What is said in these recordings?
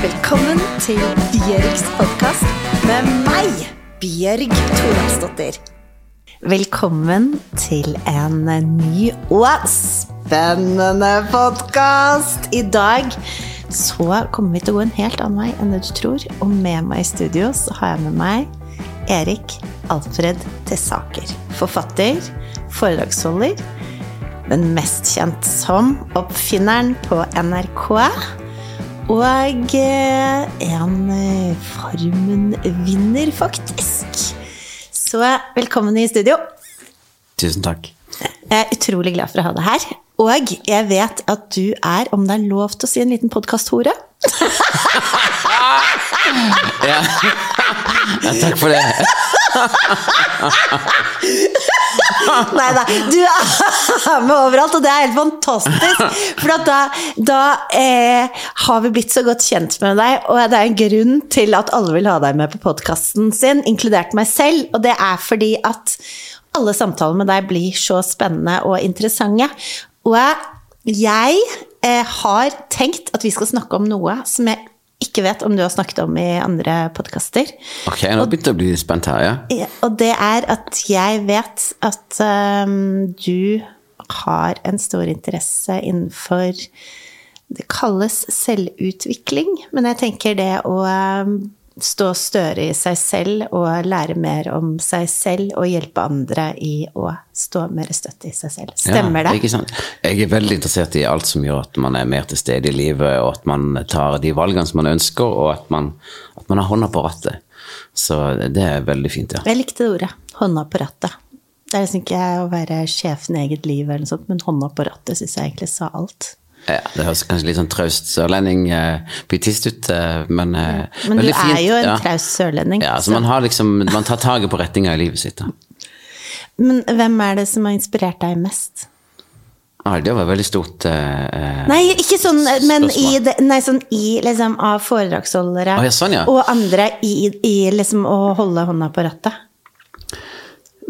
Velkommen til Bjørgs podkast med meg, Bjørg Thoralsdottir. Velkommen til en ny og spennende podkast. I dag så kommer vi til å gå en helt annen vei enn det du tror. Og med meg i studio så har jeg med meg Erik Alfred Tessaker. Forfatter, foredragsholder, men mest kjent som oppfinneren på NRK. Og en eh, Farmen-vinner, faktisk. Så velkommen i studio. Tusen takk. Jeg er utrolig glad for å ha deg her. Og jeg vet at du er, om det er lov til å si en liten podkast-hore? Ja. ja, takk for det. Nei da, du er med overalt, og det er helt fantastisk. For da, da eh, har vi blitt så godt kjent med deg, og det er en grunn til at alle vil ha deg med på podkasten sin, inkludert meg selv, og det er fordi at alle samtaler med deg blir så spennende og interessante. Og jeg eh, har tenkt at vi skal snakke om noe som jeg ikke vet om du har snakket om i andre podkaster. Ok, nå begynte jeg å bli spent her, ja. Og det er at jeg vet at um, du har en stor interesse innenfor Det kalles selvutvikling, men jeg tenker det å um, stå større i seg selv og lære mer om seg selv og hjelpe andre i å stå mer støtt i seg selv. Stemmer ja, det? Ikke sant? Jeg er veldig interessert i alt som gjør at man er mer til stede i livet, og at man tar de valgene som man ønsker, og at man, at man har hånda på rattet. Så det er veldig fint, ja. Jeg likte det ordet. Hånda på rattet. Det er liksom ikke å være sjefen i eget liv, eller noe sånt, men hånda på rattet syns jeg egentlig sa alt. Ja det høres kanskje litt sånn traust sørlending uh, pietist ut, uh, men uh, Men du er jo en ja. traust sørlending. Ja, så man har liksom Man tar taket på retninga i livet sitt. da. Men hvem er det som har inspirert deg mest? Ah, det var veldig stort eh, eh, Nei, ikke sånn, men i, det, nei, sånn i liksom av foredragsholdere Å, ja, sånn, ja. og andre i, i liksom å holde hånda på rattet.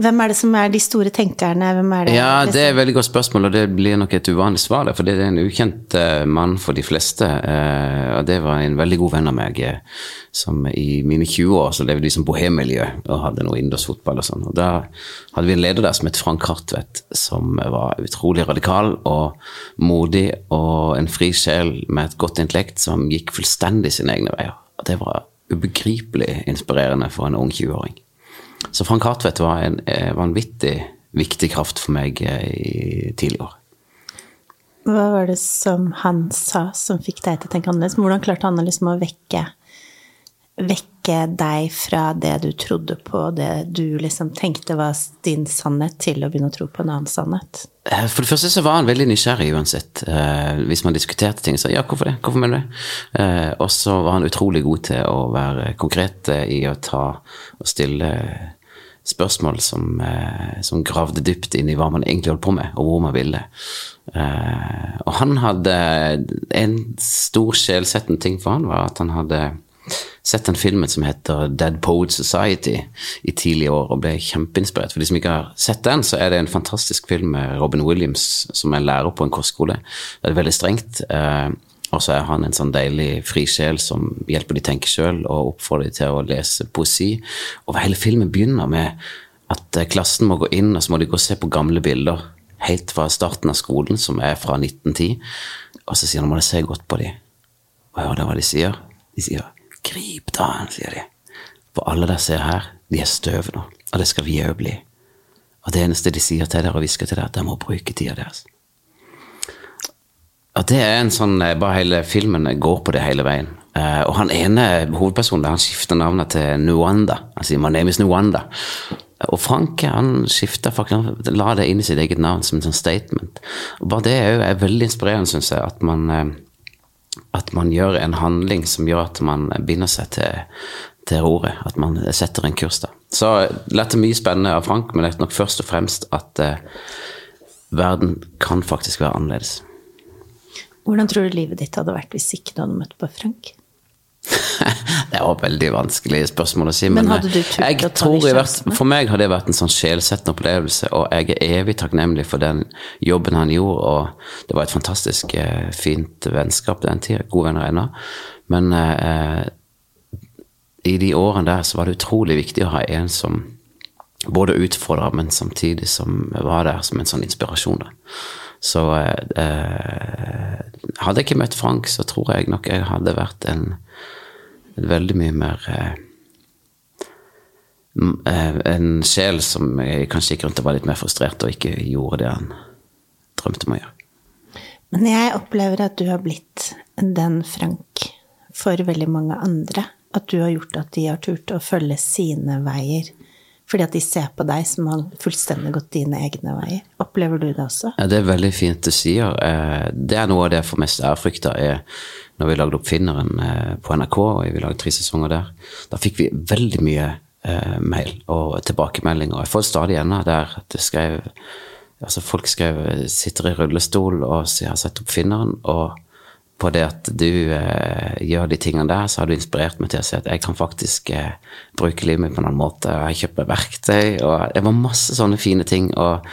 Hvem er det som er de store tenkerne? Er det, Ja, det er et veldig godt spørsmål, og det blir nok et uvanlig svar, der, for det er en ukjent eh, mann for de fleste. eh, og det var en veldig god venn av meg eh, som i mine 20 år så levde i som bohemmiljø og hadde noe innendørsfotball og sånn. Og da hadde vi en leder der som het Frank Hartvedt, som var utrolig radikal og modig og en fri sjel med et godt intellekt som gikk fullstendig sine egne veier. Og det var ubegripelig inspirerende for en ung 20-åring. Så Frank Hartvedt var en eh, vanvittig viktig kraft for meg eh, i tidligere år. Hva var det som han sa som fikk deg til å tenke annerledes? Hvordan klarte han liksom å vekke, vekke deg fra det du trodde på, det du liksom tenkte var din sannhet, til å begynne å tro på en annen sannhet? Eh, For det første så var han veldig nysgjerrig uansett. Eh, hvis man diskuterte ting, så ja, hvorfor det? Hvorfor mener du det? Eh, og så var han utrolig god til å være konkret eh, i å ta og stille spørsmål som, eh, som gravde dypt inn i hva man egentlig holdt på med, og hvor man ville. Eh, og han hadde en stor sjelsettende ting for han, var at han hadde sett den filmen som heter Dead Poet Society i tidlige år, og ble kjempeinspirert. For de som ikke har sett den, så er det en fantastisk film med Robin Williams, som er lærer på en kostskole. Det er veldig strengt. Eh, og så er han en sånn deilig frisjel som hjelper de tenke sjøl, og oppfordrer de til å lese poesi. Og hele filmen begynner med at eh, klassen må gå inn, og så må de gå og se på gamle bilder. Helt fra starten av skolen, som er fra 1910. Og så sier han, må dere se godt på dem. Og hør da hva de sier. De sier 'grip da', sier de. For alle ser her, de er støv nå, og det skal vi òg bli. Og det eneste de sier til dere og hvisker til dere, er at dere må bruke tida deres. Og det er en sånn eh, Bare hele filmen går på det hele veien. Eh, og han ene hovedpersonen han skifter navnet til Nuanda. Han sier 'My name is Nuanda'. Og Frank han skifta faktisk, han la det inn i sitt eget navn som en sånn statement. Og bare det er jo veldig inspirerende, syns jeg, at man, eh, at man gjør en handling som gjør at man binder seg til, til roret. At man setter en kurs, da. Så dette er mye spennende av Frank, men det er nok først og fremst at eh, verden kan faktisk være annerledes. Hvordan tror du livet ditt hadde vært hvis ikke du hadde møtt på Frank? Det var et veldig vanskelig spørsmål å si. Men Men, hadde du eh, jeg å ta tror de vært. For meg har det vært en sånn sjelsettende opplevelse, og jeg er evig takknemlig for den jobben han gjorde. Og det var et fantastisk eh, fint vennskap den tida. Gode venner ennå. Men eh, i de årene der så var det utrolig viktig å ha en som både utfordra, men samtidig som var der som en sånn inspirasjon. da. Så eh, hadde jeg ikke møtt Frank, så tror jeg nok jeg hadde vært en, en veldig mye mer eh, En sjel som kanskje gikk rundt og var litt mer frustrert og ikke gjorde det han drømte om å gjøre. Men jeg opplever at du har blitt den Frank for veldig mange andre. At du har gjort at de har turt å følge sine veier fordi at de ser på deg som har fullstendig gått dine egne veier. Opplever du det også? Ja, det er veldig fint du sier. Eh, det er noe av det jeg får mest ærefrykta, er når vi lagde Oppfinneren eh, på NRK, og vi lagde tre sesonger der. Da fikk vi veldig mye eh, mail og tilbakemeldinger. Jeg får stadig ennå der det skrev Altså folk skrev 'sitter i rullestol' og 'har sett Oppfinneren', og på det at du eh, gjør de tingene der, så har du inspirert meg til å si at jeg kan faktisk eh, bruke livet mitt på en annen måte. Og jeg kjøper verktøy, og det var masse sånne fine ting. Og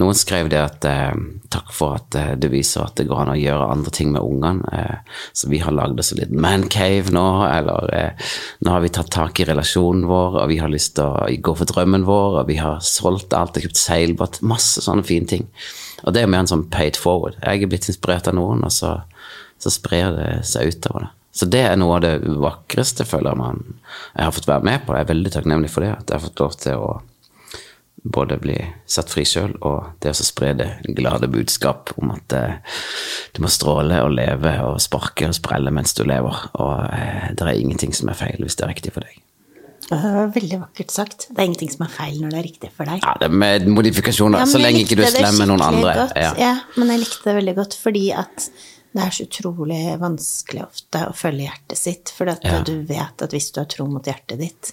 noen skrev det at eh, takk for at eh, du viser at det går an å gjøre andre ting med ungene. Eh, så vi har lagd oss en liten mancave nå, eller eh, nå har vi tatt tak i relasjonen vår, og vi har lyst til å gå for drømmen vår, og vi har solgt alt og kjøpt seilbåt. Masse sånne fine ting. Og det er mer en sånn paid forward. Jeg er blitt inspirert av noen, og så så sprer det seg utover det. Så det er noe av det vakreste, føler man, jeg har fått være med på. Jeg er veldig takknemlig for det, at jeg har fått lov til å både bli satt fri sjøl, og det å spre det glade budskap om at eh, du må stråle og leve og sparke og sprelle mens du lever. Og eh, det er ingenting som er feil hvis det er riktig for deg. Det var veldig vakkert sagt. Det er ingenting som er feil når det er riktig for deg. Ja, det er med modifikasjoner, ja, så lenge ikke du slemmer noen andre. Ja. ja, men jeg likte det veldig godt fordi at det er så utrolig vanskelig ofte å følge hjertet sitt. For ja. du vet at hvis du har tro mot hjertet ditt,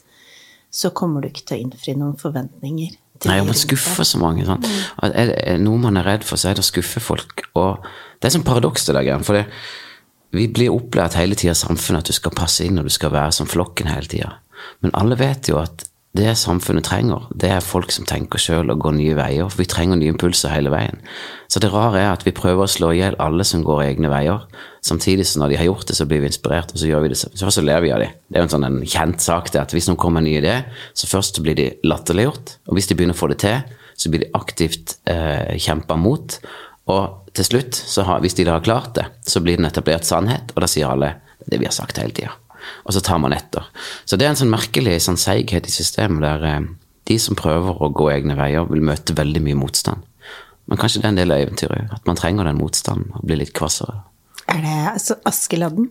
så kommer du ikke til å innfri noen forventninger. Nei, man skuffer så mange. Sånn. Er det noe man er redd for, så er det å skuffe folk. Og det er sånn paradoks det der, for det, vi blir opplært hele tida i samfunnet at du skal passe inn og du skal være som flokken hele tida. Men alle vet jo at det samfunnet trenger, det er folk som tenker sjøl og går nye veier. For vi trenger nye impulser hele veien. Så det rare er at vi prøver å slå i hjel alle som går egne veier. Samtidig som når de har gjort det, så blir vi inspirert, og så gjør vi det. Så så ler vi av dem. Det er jo en sånn en kjent sak det at hvis noen kommer med en ny idé, så først blir de latterliggjort. Og hvis de begynner å få det til, så blir de aktivt eh, kjempa mot. Og til slutt, har, hvis de da har klart det, så blir det en etablert sannhet, og da sier alle det vi har sagt hele tida og så tar man etter. Så det er en sånn merkelig sånn seighet i systemet der eh, de som prøver å gå egne veier, vil møte veldig mye motstand. Men kanskje det er en del av eventyret, at man trenger den motstanden og blir litt kvassere. Er det altså Askeladden?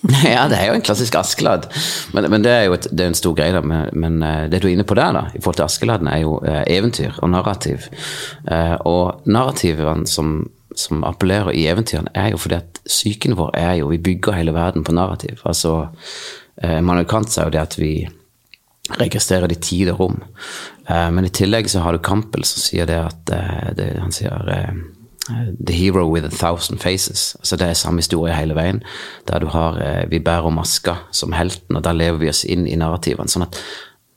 ja, det er jo en klassisk Askeladd. Men, men det er jo et, det er en stor greie, da. Men, men, eh, det du er inne på der, da, i forhold til Askeladden, er jo eh, eventyr og narrativ. Eh, og narrativene som som appellerer i eventyrene, er jo fordi at psyken vår er jo Vi bygger hele verden på narrativ. Altså, eh, Manuel Kant sa jo det at vi registrerer de tid og rom. Eh, men i tillegg så har du Campbell som sier det at eh, det, Han sier eh, The hero with a thousand faces. Altså Det er samme historie hele veien. Der du har eh, Vi bærer maska som helten, og da lever vi oss inn i narrativene. Sånn at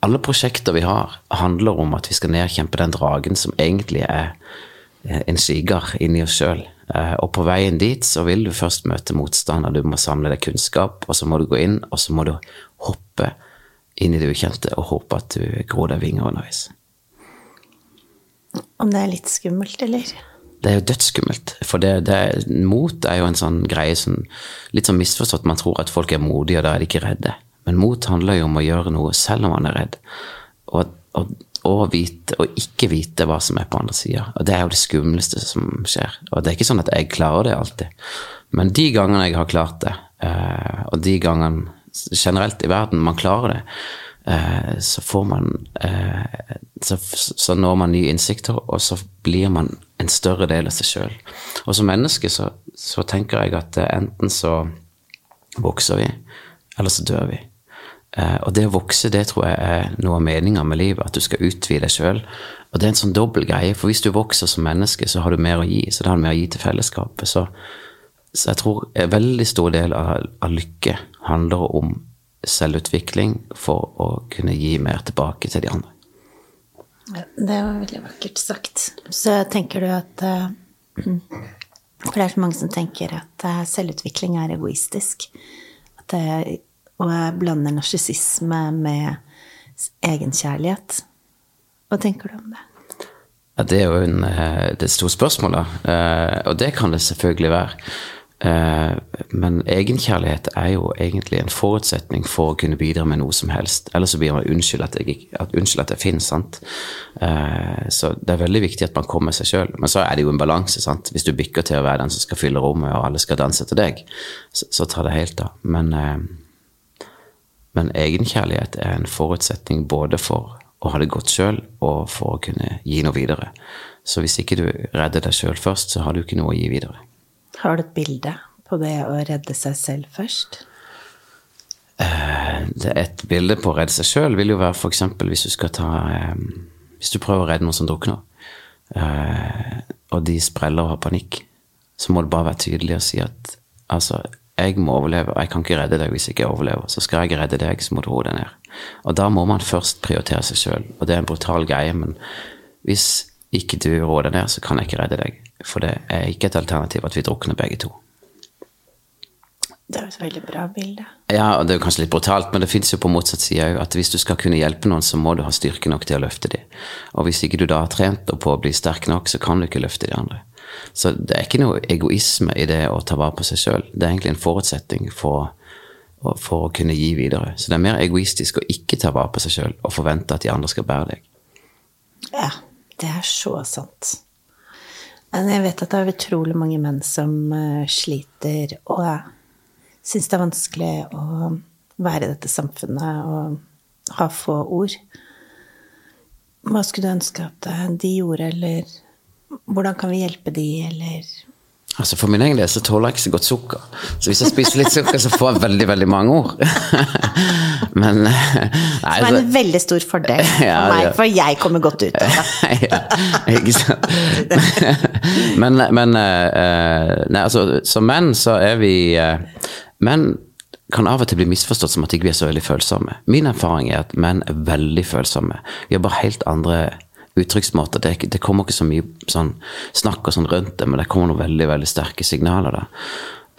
alle prosjekter vi har, handler om at vi skal nedkjempe den dragen som egentlig er Eh, en siger inni oss sjøl. Eh, og på veien dit så vil du først møte motstander, du må samle deg kunnskap, og så må du gå inn, og så må du hoppe inn i det ukjente og håpe at du gror deg vinger underveis. Om det er litt skummelt, eller? Det er jo dødsskummelt. For det, det, mot er jo en sånn greie som litt sånn misforstått. Man tror at folk er modige, og da er de ikke redde. Men mot handler jo om å gjøre noe selv om man er redd. Og, og og vite og ikke vite hva som er på andre sida. Og det er jo det skumleste som skjer. Og det er ikke sånn at jeg klarer det alltid. Men de gangene jeg har klart det, eh, og de gangene generelt i verden man klarer det, eh, så får man eh, så når man nye innsikter, og så blir man en større del av seg sjøl. Og som menneske så, så tenker jeg at enten så vokser vi, eller så dør vi. Eh, og det å vokse, det tror jeg er noe av meninga med livet. At du skal utvide deg sjøl. Og det er en sånn dobbel greie, for hvis du vokser som menneske, så har du mer å gi. Så da har du mer å gi til fellesskapet. Så, så jeg tror en veldig stor del av, av, lykke handler om selvutvikling for å kunne gi mer tilbake til de andre. Det var veldig vakkert sagt. Så tenker du at uh, For det er så mange som tenker at uh, selvutvikling er egoistisk. At det, og jeg blander narsissisme med egenkjærlighet. Hva tenker du om det? Ja, det er jo en, eh, det er et stort spørsmål. Eh, og det kan det selvfølgelig være. Eh, men egenkjærlighet er jo egentlig en forutsetning for å kunne bidra med noe som helst. Ellers så blir man unnskyld at jeg, at, unnskyld at jeg finnes. sant? Så det er veldig viktig at man kommer seg sjøl. Men så er det jo en balanse. sant? Hvis du bykker til å være den som skal fylle rommet, og alle skal danse til deg, så, så tar det helt av. Men, men egenkjærlighet er en forutsetning både for å ha det godt sjøl, og for å kunne gi noe videre. Så hvis ikke du redder deg sjøl først, så har du ikke noe å gi videre. Har du et bilde på det å redde seg selv først? Eh, et bilde på å redde seg sjøl vil jo være f.eks. hvis du skal ta eh, Hvis du prøver å redde noen som drukner, eh, og de spreller og har panikk, så må du bare være tydelig og si at altså, jeg må overleve, og jeg kan ikke redde deg hvis jeg ikke overlever. Så skal jeg redde deg, så må du roe deg ned. Og da må man først prioritere seg sjøl. Og det er en brutal greie, men hvis ikke du roer deg ned, så kan jeg ikke redde deg. For det er ikke et alternativ at vi drukner begge to. Det er jo et veldig bra bilde. Ja, og det er kanskje litt brutalt, men det fins jo på motsatt side òg at hvis du skal kunne hjelpe noen, så må du ha styrke nok til å løfte dem. Og hvis ikke du da har trent på å bli sterk nok, så kan du ikke løfte de andre. Så det er ikke noe egoisme i det å ta vare på seg sjøl. Det er egentlig en forutsetning for for å kunne gi videre. Så det er mer egoistisk å ikke ta vare på seg sjøl og forvente at de andre skal bære deg. Ja, det er så sant. Men jeg vet at det er utrolig mange menn som eh, sliter og syns det er vanskelig å være i dette samfunnet og ha få ord. Hva skulle du ønske at eh, de gjorde, eller hvordan kan vi hjelpe de, eller Altså For min egen del så tåler jeg ikke så godt sukker. Så hvis jeg spiser litt sukker, så får jeg veldig veldig mange ord. Men nei, Som er en så, veldig stor fordel for ja, meg, for jeg kommer godt ut av det. ja, ikke sant. men, men eh, nei, altså, som menn så er vi eh, Menn kan av og til bli misforstått som at ikke er så veldig følsomme. Min erfaring er at menn er veldig følsomme. Vi har bare helt andre uttrykksmåter. Det, det, kommer ikke så mye sånn snakk og sånn rundt det, men det kommer noen veldig veldig sterke signaler. da.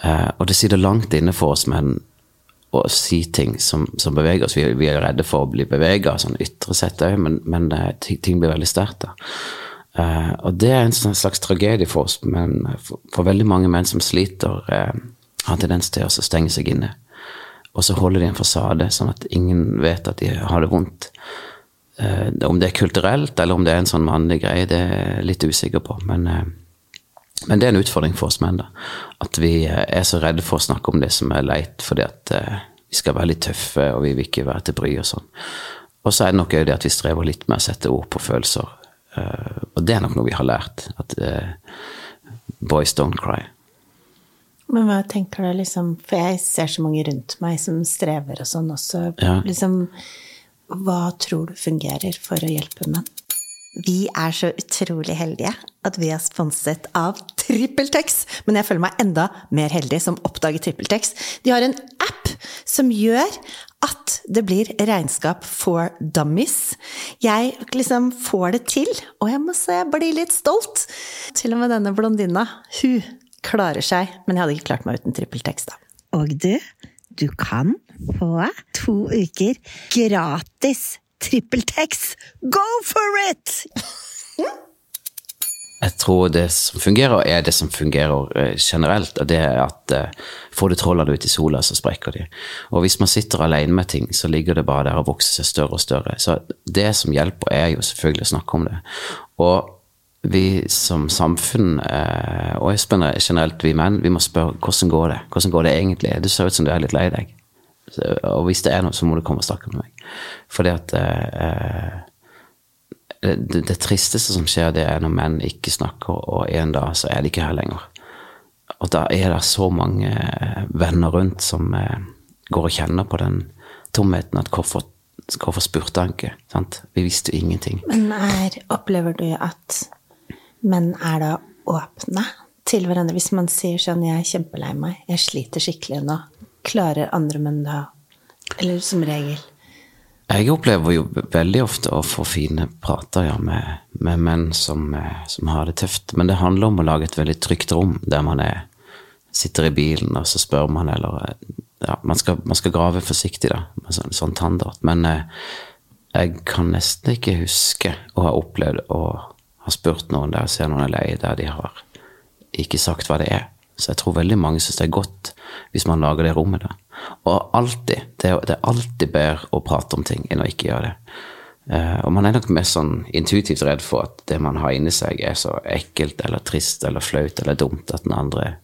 Uh, og det sitter langt inne for oss menn å si ting som, som beveger oss. Vi, vi, er redde for å bli bevega, sånn ytre sett òg, men, men uh, ting blir veldig sterkt. da. Uh, og det er en sånn slags tragedie for oss, men for, for veldig mange menn som sliter, har tendens til å stenge seg inne. Og så holder de en fasade, sånn at ingen vet at de har det vondt. Eh, om det er kulturelt, eller om det er en sånn mannlig greie, det er jeg litt usikker på. Men, eh, men, det er en utfordring for oss menn, da. At vi eh, er så redde for å snakke om det som er leit, fordi at vi skal være litt tøffe, og vi vil ikke være til bry og sånn. Og så er det nok òg det at vi strever litt med å sette ord på følelser. Og det er nok noe vi har lært. At boys don't cry. Men hva tenker du liksom For jeg ser så mange rundt meg som strever og sånn også. Ja. Liksom hva tror du fungerer for å hjelpe menn? Vi er så utrolig heldige at vi er sponset av TrippelTex. Men jeg føler meg enda mer heldig som oppdager TrippelTex. De har en app som gjør at det blir regnskap for dummies. Jeg liksom får det til, og jeg må se, jeg blir litt stolt. Til og med denne blondina, hun klarer seg. Men jeg hadde ikke klart meg uten trippeltekst, da. Og du, du kan få to uker gratis trippeltekst. Go for it! Jeg tror det som fungerer, er det som fungerer eh, generelt. og det er at uh, Får du trollene ut i sola, så sprekker de. Og hvis man sitter alene med ting, så ligger det bare der og vokser seg større og større. Så det som hjelper, er jo selvfølgelig å snakke om det. Og vi som samfunn, og Espen generelt vi menn, vi må spørre hvordan går det Hvordan går det egentlig? Det ser ut som du er litt lei deg. Og hvis det er noe, så må du komme og snakke med meg. Fordi at eh, det, det, tristeste som skjer, det er når menn ikke snakker, og en dag så er de ikke her lenger. Og da er det så mange eh, venner rundt som eh, går og kjenner på den tomheten at hvorfor, hvorfor spurte han ikke? Sant? Vi visste jo ingenting. Men her opplever du at men er da åpne til hverandre. Hvis man sier sånn 'jeg er kjempelei meg, jeg sliter skikkelig nå', klarer andre menn da Eller som regel? Jeg opplever jo veldig ofte å få fine prater ja, med, med, menn som, eh, som, har det tøft. Men det handler om å lage et veldig trygt rom der man er, sitter i bilen, og så spør man, eller ja, man, skal, man skal grave forsiktig, da, med sånn, sånn tanndart. Men eh, jeg kan nesten ikke huske å ha opplevd å ha spurt noen der ser noen er lei, der de har ikke sagt hva det er. Så jeg tror veldig mange syns det er godt hvis man lager det rommet der. Og alltid, det er, det er alltid bedre å prate om ting enn å ikke gjøre det. Uh, og man er nok mest sånn intuitivt redd for at det man har inni seg, er så ekkelt eller trist eller flaut eller dumt at den andre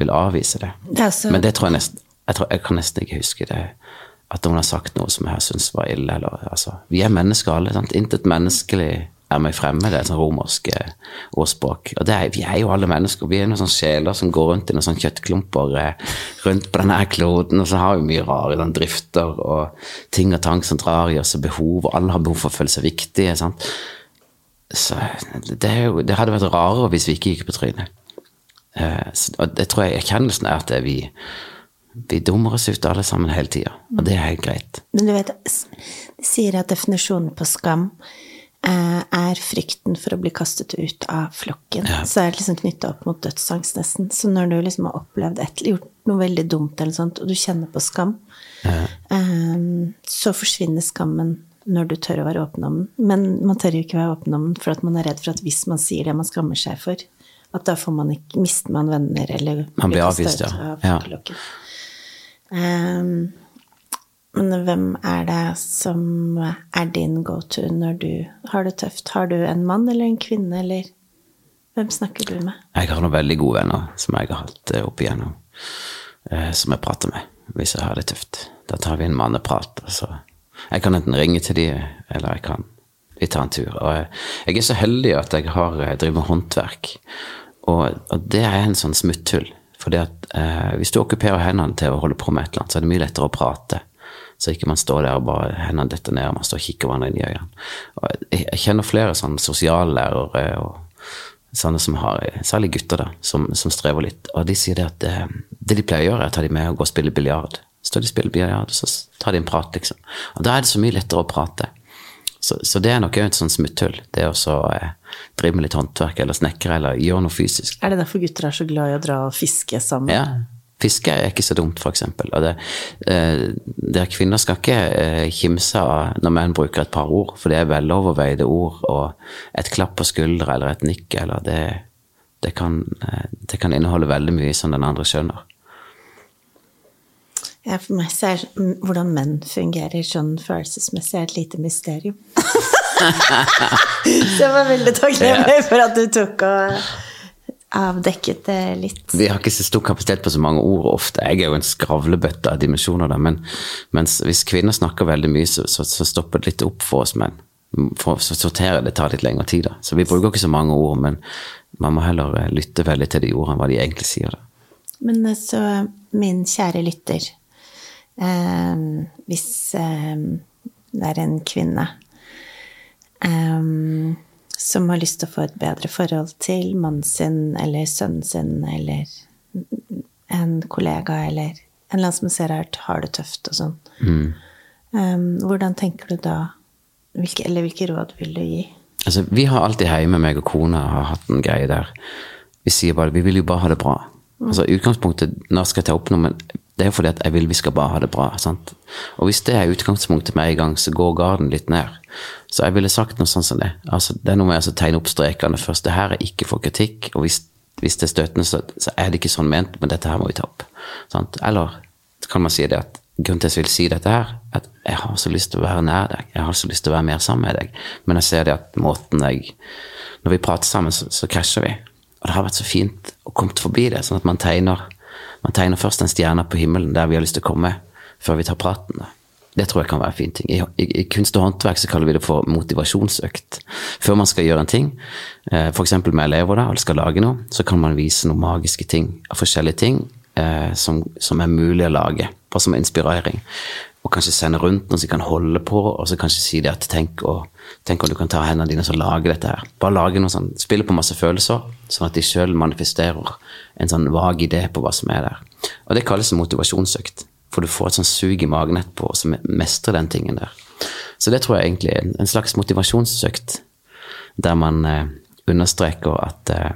vil avvise det. Det så- Men det tror jeg nesten jeg, tror, jeg kan nesten ikke huske det. At noen har sagt noe som jeg syns var ille. Eller, altså, vi er mennesker alle. Sant? Intet menneskelig er meg fremmed. Det er et sånn romersk eh, ordspråk. Og er, vi er jo alle mennesker. Vi er noen sånne sjeler som går rundt i noen sånne kjøttklumper eh, rundt på denne kloden. Og så har vi mye rare sånn, drifter og ting og tang som drar i oss, og behov. Og alle har behov for å føle seg viktige. Sant? Så det, jo, det hadde vært rarere hvis vi ikke gikk på trynet. Eh, og det tror jeg erkjennelsen er at er vi, vi dummer oss ut alle sammen hele tida. Og det er helt greit. Men du vet, de sier at definisjonen på skam er frykten for å bli kastet ut av flokken. Ja. Så er det liksom knytta opp mot dødsangst, nesten. Så når du liksom har opplevd et, gjort noe veldig dumt, eller sånt, og du kjenner på skam, eh, så forsvinner skammen når du tør å være åpen om den. Men man tør jo ikke være åpen om den, for at man er redd for at hvis man sier det man skammer seg for, at da får man ikke, mister man venner, eller Man blir avvist, ja. av Ja. flokken. Men hvem er det som er din go-to når du har det tøft? Har du en mann eller en kvinne, eller hvem snakker du med? Jeg har noen veldig gode venner som jeg har hatt eh, opp igjennom, eh, som jeg prater med hvis jeg har det tøft. Da tar vi en manneprat. Altså. Jeg kan enten ringe til de, eller jeg kan vi tar en tur. Og jeg, jeg er så heldig at jeg har eh, driver med håndverk, og, og det er en sånn smutthull. For eh, hvis du okkuperer hendene til å holde på med et eller annet, så er det mye lettere å prate. Så ikke man står der og bare hendene detter ned, og man står og kikker hverandre inn i øynene. Og jeg, kjenner flere sånne sosiallærere og sånne som har, særlig gutter da, som, som strever litt. Og de sier det at det, det de pleier å gjøre, er å ta de med og gå og spille biljard. Så de spiller biljard, så tar de en prat, liksom. Og da er det så mye lettere å prate. Så, så det er nok et sånt smutthull. Det å så eh, drive med litt håndverk eller snekre eller gjøre noe fysisk. Er det derfor gutter er så glad i å dra og fiske sammen? Ja. Fiske er ikke så dumt. Og det, eh, der kvinner skal ikke eh, kimse av når menn bruker et par ord, for det er veloverveide ord, og et klapp på skuldra eller et nikk, eller det, det, kan, eh, det kan inneholde veldig mye som den andre skjønner. Ja, for meg så er mm, hvordan menn fungerer sånn følelsesmessig, er et lite mysterium. så jeg var veldig takknemlig for at du tok og avdekket det litt. Vi har ikke så stor kapasitet på så mange ord ofte. Jeg er jo en skravlebøtte av dimensjoner, da, men mens hvis kvinner snakker veldig mye, så, så, så stopper det litt opp for oss menn. For å sortere det tar litt lengre tid, da. Så vi bruker ikke så mange ord, men man må heller eh, lytte veldig til de ordene, hva de egentlig sier. da. Men eh, så, min kjære lytter, eh, hvis eh, det er en kvinne eh, som har lyst til å få et bedre forhold til mannen sin eller sønnen sin eller en kollega eller en eller annen som ser her, har det tøft og sånn, eh, hvordan tenker du da? Hvilke, eller hvilke råd vil du gi? Altså, vi har alltid hjemme, meg og kona har hatt en greie der. Vi sier bare vi vil jo bare ha det bra. Altså, utgangspunktet, når skal jeg ta opp noe, men det er jo fordi at jeg vil vi skal bare ha det bra. sant? Og hvis det er utgangspunktet med en gang, så går garden litt ned. Så jeg ville sagt noe sånn som det. Altså, det er noe med å tegne opp strekene først. Det her er ikke for kritikk, og hvis, hvis det er støtende, så, så er det ikke sånn ment, men dette her må vi ta opp. Sant? Eller kan man si det at grunnen til at jeg vil si dette her, at jeg har så lyst til å være nær deg, jeg har så lyst til å være mer sammen med deg, men jeg ser det at måten jeg Når vi prater sammen, så, så krasjer vi. Og det har vært så fint å komme forbi det, sånn at man tegner, man tegner først en stjerne på himmelen der vi har lyst til å komme, før vi tar praten. Det tror jeg kan være en fin ting. I, i, I kunst og håndverk så kaller vi det for motivasjonsøkt. Før man skal gjøre en ting, eh, f.eks. med elever, da, eller skal lage noe, så kan man vise noen magiske ting forskjellige ting eh, som, som er mulig å lage, bare som inspirering. Og kanskje sende rundt noen som kan holde på, og så kanskje si det at tenk, og, tenk om du kan ta hendene dine og lage dette her. Bare lage noe sånn, spille på masse følelser, sånn at de sjøl manifesterer en sånn vag idé på hva som er der. Og det kalles motivasjonsøkt. For du får et sånn sug i magen etterpå, som mestrer den tingen der. Så det tror jeg egentlig er en- slags motivasjonsøkt, der man eh, understreker at eh,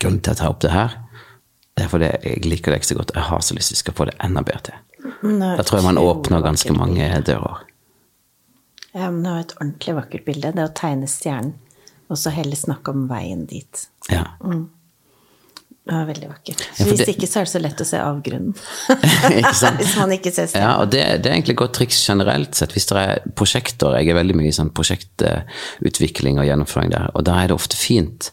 grunnen til å ta opp det her, Det er fordi jeg liker det ikke så godt. Jeg har så lyst til å få det enda bedre til. Er Da tror jeg man åpner ganske mange dører. Ja, men det var et ordentlig vakkert bilde. Det å tegne stjernen, og så heller snakke om veien dit. Ja. Det var veldig vakkert. Så ja, hvis det- ikke, så er det så lett å se avgrunnen. Hvis man ikke ser stjernen. Ja, og det, det er egentlig et godt triks generelt sett. Hvis det er prosjekter, jeg er veldig mye i sånn prosjektutvikling og gjennomføring der, og da er det ofte fint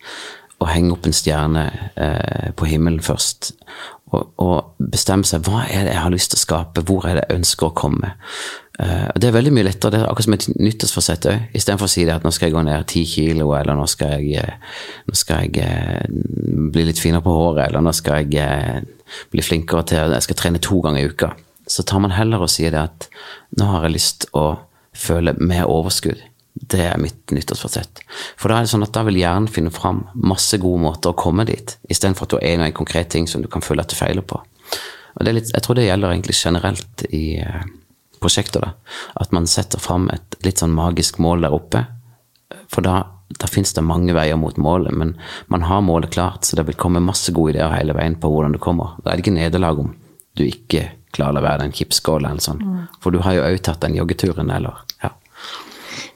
å henge opp en stjerne eh, på himmelen først. Og, og bestemme seg hva er det jeg har lyst til å skape, hvor er det jeg ønsker å komme. Eh, og det er veldig mye lettere, det er akkurat som et nyttårsforsett òg. Istedenfor å si det at nå skal jeg gå ned ti kilo, eller nå skal jeg, eh, nå skal jeg eh, bli litt finere på håret, eller nå skal jeg eh, bli flinkere til Jeg skal trene to ganger i uka. Så tar man heller og sier det at nå har jeg lyst å føle mer overskudd. Det er mitt nyttårsforsett. For da er det sånn at da vil hjernen finne fram masse gode måter å komme dit, istedenfor at du har en og en konkret ting som du kan føle at du feiler på. Og det er litt, jeg tror det gjelder egentlig generelt i eh, prosjekter. da, At man setter fram et litt sånn magisk mål der oppe. For da, da fins det mange veier mot målet, men man har målet klart, så det vil komme masse gode ideer hele veien på hvordan du kommer. Da er det ikke nederlag om du ikke klarer å være den kipskåla eller sånn. For du har jo òg tatt den joggeturen, eller ja.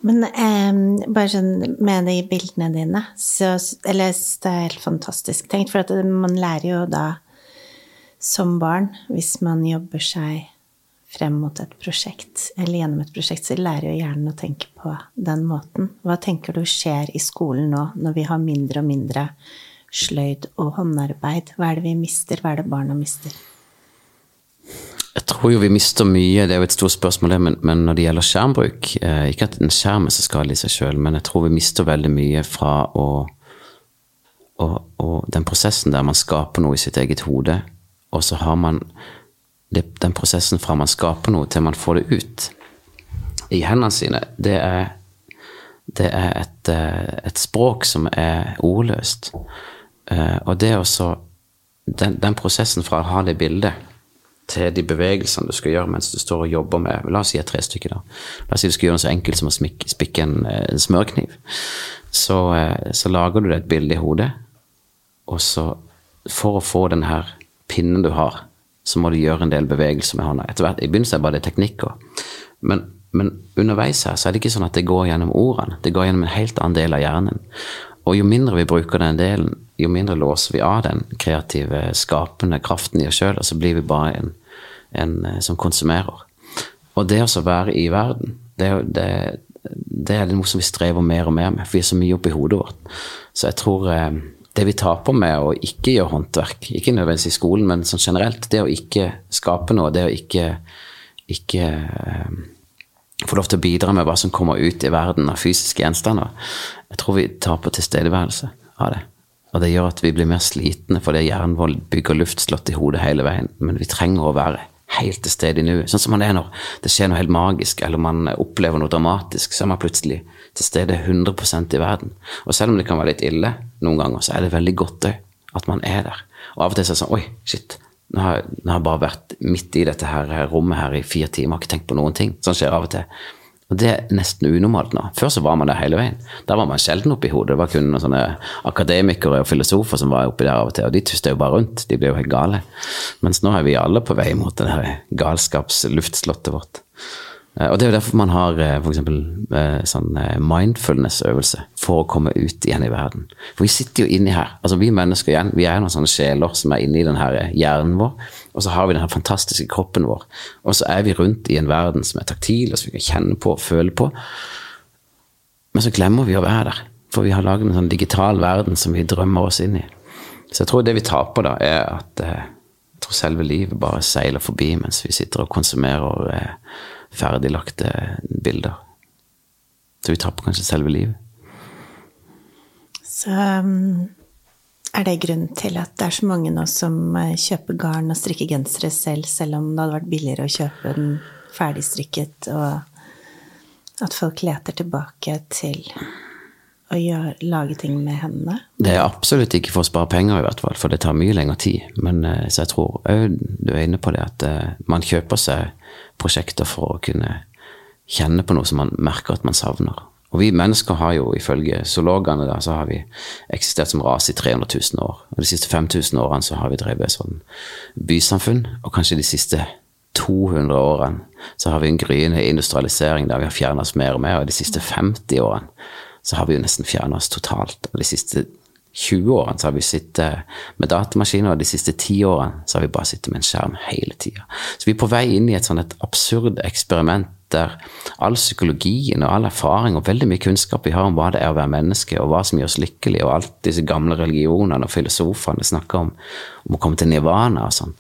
Men eh, bare sånn med de bildene dine, så Eller det er helt fantastisk tenkt, for man lærer jo da som barn, hvis man jobber seg frem mot et prosjekt, eller gjennom et prosjekt, så lærer jo hjernen å tenke på den måten. Hva tenker du skjer i skolen nå, når vi har mindre og mindre sløyd og håndarbeid? Hva er det vi mister? Hva er det barna mister? Jeg tror jo vi mister mye, det er jo et stort spørsmål men, men når det gjelder skjermbruk eh, Ikke at en skjerm er så skadelig i seg sjøl, men jeg tror vi mister veldig mye fra å og, og den prosessen der man skaper noe i sitt eget hode, og så har man det, den prosessen fra man skaper noe til man får det ut i hendene sine, det er, det er et, eh, et språk som er ordløst. Eh, Og det også den, den prosessen fra å ha det bildet til de bevegelsene du skal gjøre mens du står og jobber med La oss si tre stykker, da. La oss si du skal gjøre noe så enkelt som å spikke en, eh, en smørkniv. Så, eh, så lager du deg et bilde i hodet, og så for å få den her pinnen du har, så må du gjøre en del bevegelser med hånda. Etter hvert, I begynnelsen er det bare det teknikker. Men, men underveis her så er det ikke sånn at det går gjennom ordene. Det går gjennom en helt annen del av hjernen. Og jo mindre vi bruker den delen, jo mindre låser vi av den kreative, skapende kraften i oss sjøl, og så blir vi bare en, en eh, som konsumerer. Og det å være i verden, det, det, det er noe som vi strever mer og mer med, for vi er så mye oppi hodet vårt. Så jeg tror eh, det vi taper med å ikke gjøre håndverk, ikke nødvendigvis i skolen, men sånn generelt, det å ikke skape noe, det å ikke, ikke eh, få lov til å bidra med hva som kommer ut i verden av fysiske gjenstander, jeg tror vi taper tilstedeværelse av det. Og det gjør at vi blir mer slitne fordi hjernen vår bygger luftslott i hodet hele veien. Men vi trenger å være helt til stede i nuet. Sånn som man er når det skjer noe helt magisk, eller man opplever noe dramatisk, så er man plutselig til stede 100% i verden. Og selv om det kan være litt ille noen ganger, så er det veldig godt òg at man er der. Og av og til så er det sånn Oi, shit. Nå har, nå har jeg bare vært midt i dette her rommet her i fire timer, har ikke tenkt på noen ting. Sånn skjer av og til. Og det er nesten unormalt nå. Før så var man der hele veien. Da var man sjelden oppi hodet. Det var kun noen sånne akademikere og filosofer som var oppi der av og til, og de tusta jo bare rundt. De ble jo helt gale. Mens nå er vi alle på vei mot det her galskapsluftslottet vårt. Eh, Og det er jo derfor man har eh, for eksempel eh, sånn mindfulness-øvelse for å komme ut igjen i verden. For vi sitter jo inni her. altså Vi mennesker igjen, vi er noen sånne sjeler som er inni den her eh, hjernen vår. Og så har vi den her fantastiske kroppen vår. Og så er vi rundt i en verden som er taktil, og som vi kan kjenne på og føle på. Men så glemmer vi å være der. For vi har laget en sånn digital verden som vi drømmer oss inn i. Så jeg tror det vi taper da, er at jeg tror selve livet bare seiler forbi mens vi sitter og konsumerer eh, ferdiglagte bilder. Så vi tapper kanskje selve livet. Så um, er det grunnen til at det er så mange nå som eh, kjøper garn og strikker gensere selv, selv om det hadde vært billigere å kjøpe den ferdigstrikket, og at folk leter tilbake til å gjøre, lage ting med hendene? Det er absolutt ikke for å spare penger, i hvert fall, for det tar mye lengre tid. Men eh, så jeg tror òg du er inne på det at eh, man kjøper seg prosjekter for å kunne kjenne på noe som man merker at man savner. Og vi mennesker har jo ifølge zoologene da, så har vi eksistert som rase i 300 000 år. Og de siste 5000 årene så har vi drevet sånn bysamfunn, og kanskje de siste 200 årene så har vi en gryende industrialisering der vi har fjernet oss mer og mer, og de siste 50 årene så har vi jo nesten fjerna oss totalt. De siste 20 årene så har vi sittet med datamaskiner, og de siste 10 årene så har vi bare sittet med en skjerm hele tida. Så vi er på vei inn i et sånn absurd eksperiment der all psykologien og all erfaring og veldig mye kunnskap vi har om hva det er å være menneske, og hva som gjør oss lykkelige, og alt disse gamle religionene og filosofene snakker om, om å komme til nirvana og sånn,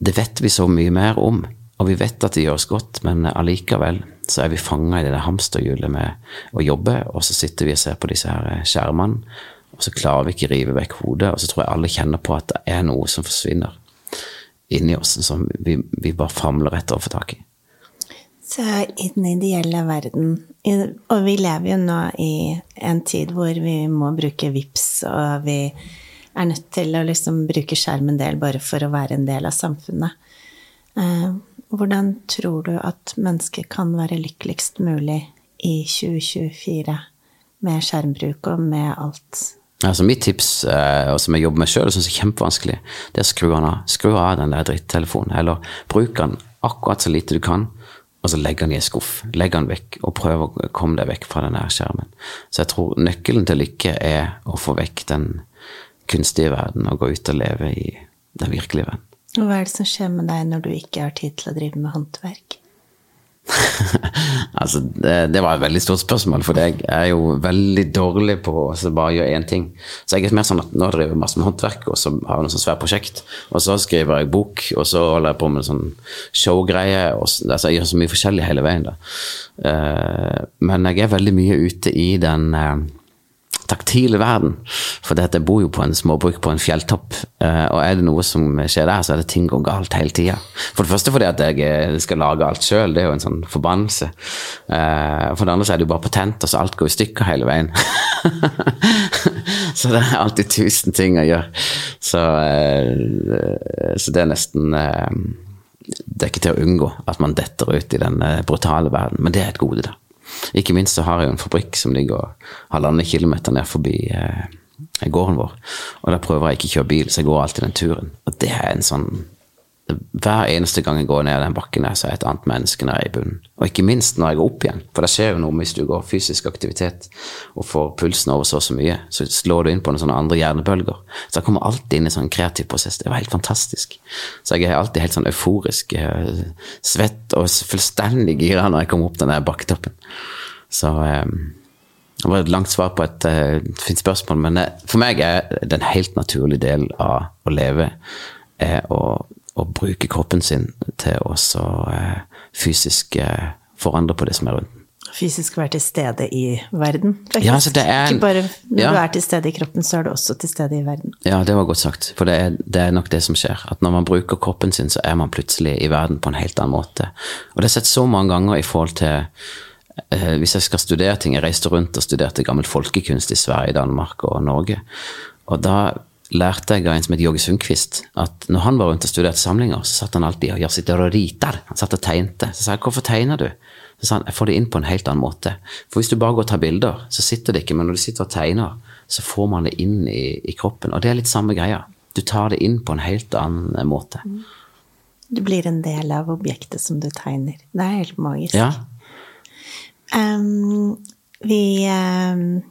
det vet vi så mye mer om. Og vi vet at det gjør oss godt, men allikevel så er vi fanga i det der hamsterhjulet med å jobbe, og så sitter vi og ser på disse her skjermene, og så klarer vi ikke rive vekk hodet, og så tror jeg alle kjenner på at det er noe som forsvinner inni oss, som vi, vi bare famler etter å få tak i. Så i den ideelle verden, og vi lever jo nå i en tid hvor vi må bruke VIPS, og vi er nødt til å liksom bruke skjerm en del bare for å være en del av samfunnet. Hvordan tror du at mennesket kan være lykkeligst mulig i 2024 med skjermbruk og med alt? Altså Mitt tips, eh, og som jeg jobber med sjøl, syns jeg er kjempevanskelig, det er å skru av. Skru av den der drittelefonen. Eller bruk den akkurat så lite du kan, og så legg den i en skuff. Legg den vekk, og prøv å komme deg vekk fra den skjermen. Så jeg tror nøkkelen til lykke er å få vekk den kunstige verden og gå ut og leve i den virkelige verden. Og hva er det som skjer med deg når du ikke har tid til å drive med håndverk? altså, det, det, var et veldig stort spørsmål, for jeg er jo veldig dårlig på å bare gjøre én ting. Så jeg er mer sånn at nå driver jeg masse med håndverk, og så har jeg noe svært prosjekt. Og så skriver jeg bok, og så holder jeg på med sånn showgreie. Altså, jeg gjør så mye forskjellig hele veien, da. Uh, men jeg er veldig mye ute i den uh, taktile verden. For dette bor jo på en småbruk på en fjelltopp, eh, og er det noe som skjer der, så er det ting går galt hele tida. For det første fordi at jeg eh, skal lage alt sjøl, det er jo en sånn forbannelse. Eh, for det andre så er det jo bare patent, og så alt går i stykker hele veien. så det er alltid tusen ting å gjøre. Så, så det er nesten Det er ikke til å unngå at man detter ut i den brutale verden, men det er et gode, da. Ikke minst så har jeg jo en fabrikk som ligger halvannen kilometer ned forbi eh, gården vår. Og da prøver jeg ikke å kjøre bil, så jeg går alltid den turen. Og det er en sånn hver eneste gang jeg går ned den bakken der, så er et annet menneske er i bunnen. Og ikke minst når jeg går opp igjen, for det skjer jo noe hvis du går fysisk aktivitet og får pulsen over så og så mye, så slår du inn på noen sånne andre hjernebølger. Så jeg kommer alltid inn i sånn kreativ prosess. Det var helt fantastisk. Så jeg er alltid helt sånn euforisk, eh, svett og fullstendig gira når jeg kommer opp den der bakketoppen. Så um, det var et langt svar på et uh, fint spørsmål, men for meg er det en helt naturlig del av å leve er å å bruke kroppen sin til å eh, fysisk eh, forandre på det som er rundt. Fysisk være til stede i verden, faktisk. Ja, altså er, Ikke bare når ja. du er til stede i kroppen, så er du også til stede i verden. Ja, det var godt sagt. For det er, det er, nok det som skjer. At når man bruker kroppen sin, så er man plutselig i verden på en helt annen måte. Og det har jeg sett så mange ganger i forhold til eh, hvis jeg skal studere ting Jeg reiste rundt og studerte gammel folkekunst i Sverige, Danmark og Norge. Og da lærte jeg av en som het Jogge Sundquist, at når han var rundt og studerte samlinger, så satt han alltid og sitter og riter. Han satt og tegnte. Så sa jeg, hvorfor tegner du? Så sa han, jeg får det inn på en helt annen måte. For hvis du bare går og tar bilder, så sitter det ikke, men når du sitter og tegner, så får man det inn i, i kroppen. Og det er litt samme greia. Du tar det inn på en helt annen måte. Du blir en del av objektet som du tegner. Det er helt magisk. Ja. Um, vi um,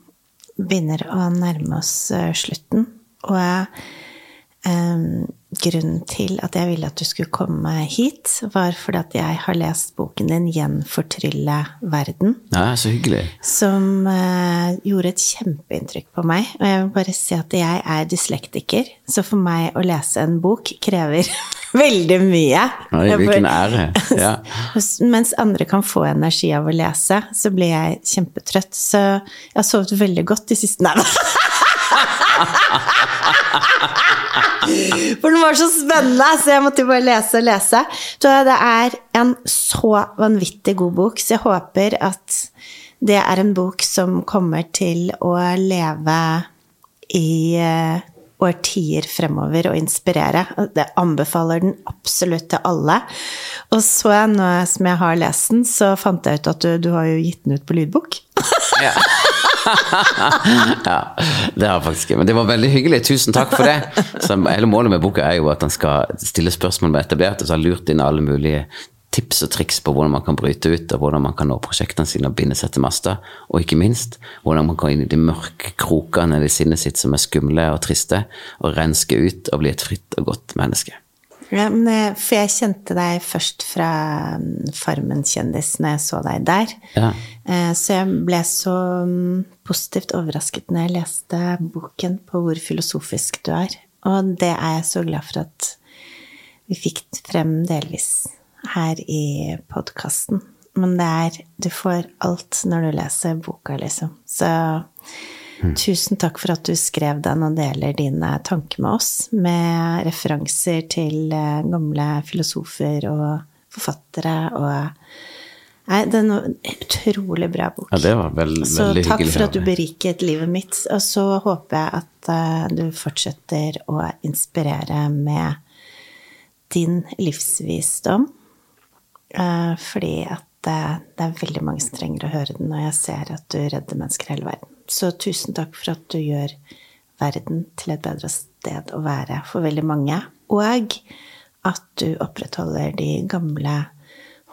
begynner å nærme oss uh, slutten. Og um, grunnen til at jeg ville at du skulle komme hit, var fordi at jeg har lest boken din 'Gjenfortrylle verden'. Ja, så hyggelig. Som uh, gjorde et kjempeinntrykk på meg. Og jeg vil bare si at jeg er dyslektiker, så for meg å lese en bok krever veldig mye. Oi, hvilken ære. Ja. Mens andre kan få energi av å lese, så blir jeg kjempetrøtt. Så jeg har sovet veldig godt de siste Nei, For den var så spennende, så jeg måtte bare lese og lese. Så det er en så vanvittig god bok, så jeg håper at det er en bok som kommer til å leve i uh, årtier fremover og inspirere. Det anbefaler den absolutt til alle. Og så, nå som jeg har lest den, så fant jeg ut at du, du har jo gitt den ut på lydbok. Ja. ja, det har faktisk. Men det var veldig hyggelig. Tusen takk for det. Så hele målet med boka er jo at han skal stille spørsmål med etablerte, så har lurt inn alle mulige tips og triks på hvordan man kan bryte ut, og hvordan man kan nå prosjektene sine og binde seg til master. Og ikke minst hvordan man kan inn i de mørke krokene i sinnet sitt som er skumle og triste, og renske ut og bli et fritt og godt menneske. Ja, men, for jeg kjente deg først fra mm, Farmen kjendis når jeg så deg der. Ja. Eh, Så jeg ble så mm, positivt overrasket når jeg leste boken på hvor filosofisk du er. Og det er jeg så glad for at vi fikk frem delvis her i podkasten. Men det er Du får alt når du leser boka, liksom. Så tusen takk for at du skrev den og deler dine tanker med oss, med referanser til eh, gamle filosofer og forfattere og Nei, det er en utrolig bra bok. Ja, det var veldig Så veldig takk hyggelig. for at du beriket livet mitt. Og så håper jeg at eh, du fortsetter å inspirere med din livsvisdom. Eh, fordi at det er veldig mange som trenger å høre den, og jeg ser at du redder mennesker i hele verden. Så tusen takk for at du gjør verden til et bedre sted å være for veldig mange. Og at du opprettholder de gamle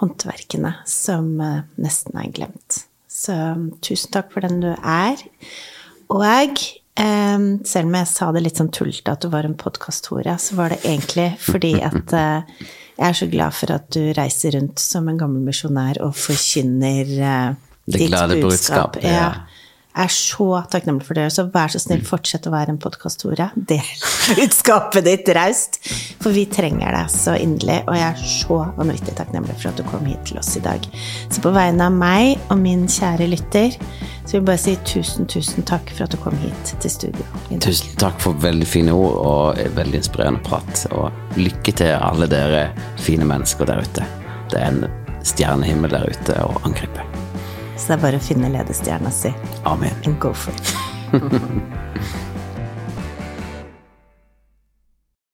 håndverkene som eh, nesten er glemt. Så tusen takk for den du er. Og jeg, selv om jeg sa det litt sånn tullete at du var en podkast-hore, så var det egentlig fordi at eh, jeg er så glad for at du reiser rundt som en gammel misjonær og forkynner eh, Det glade budskap, ja. Jeg er så takknemlig for det. Så vær så snill, fortsett å være en podkast, Tore. Del budskapet ditt raust. For vi trenger deg så inderlig. Og jeg er så vanvittig takknemlig for at du kom hit til oss i dag. Så på vegne av meg og min kjære lytter, så vil jeg bare si tusen, tusen takk for at du kom hit til studio. Tusen takk for veldig fine ord og veldig inspirerende prat. Og lykke til alle dere fine mennesker der ute. Det er en stjernehimmel der ute å angripe. Så det er bare å finne ledestjerna si Amen. and go for it.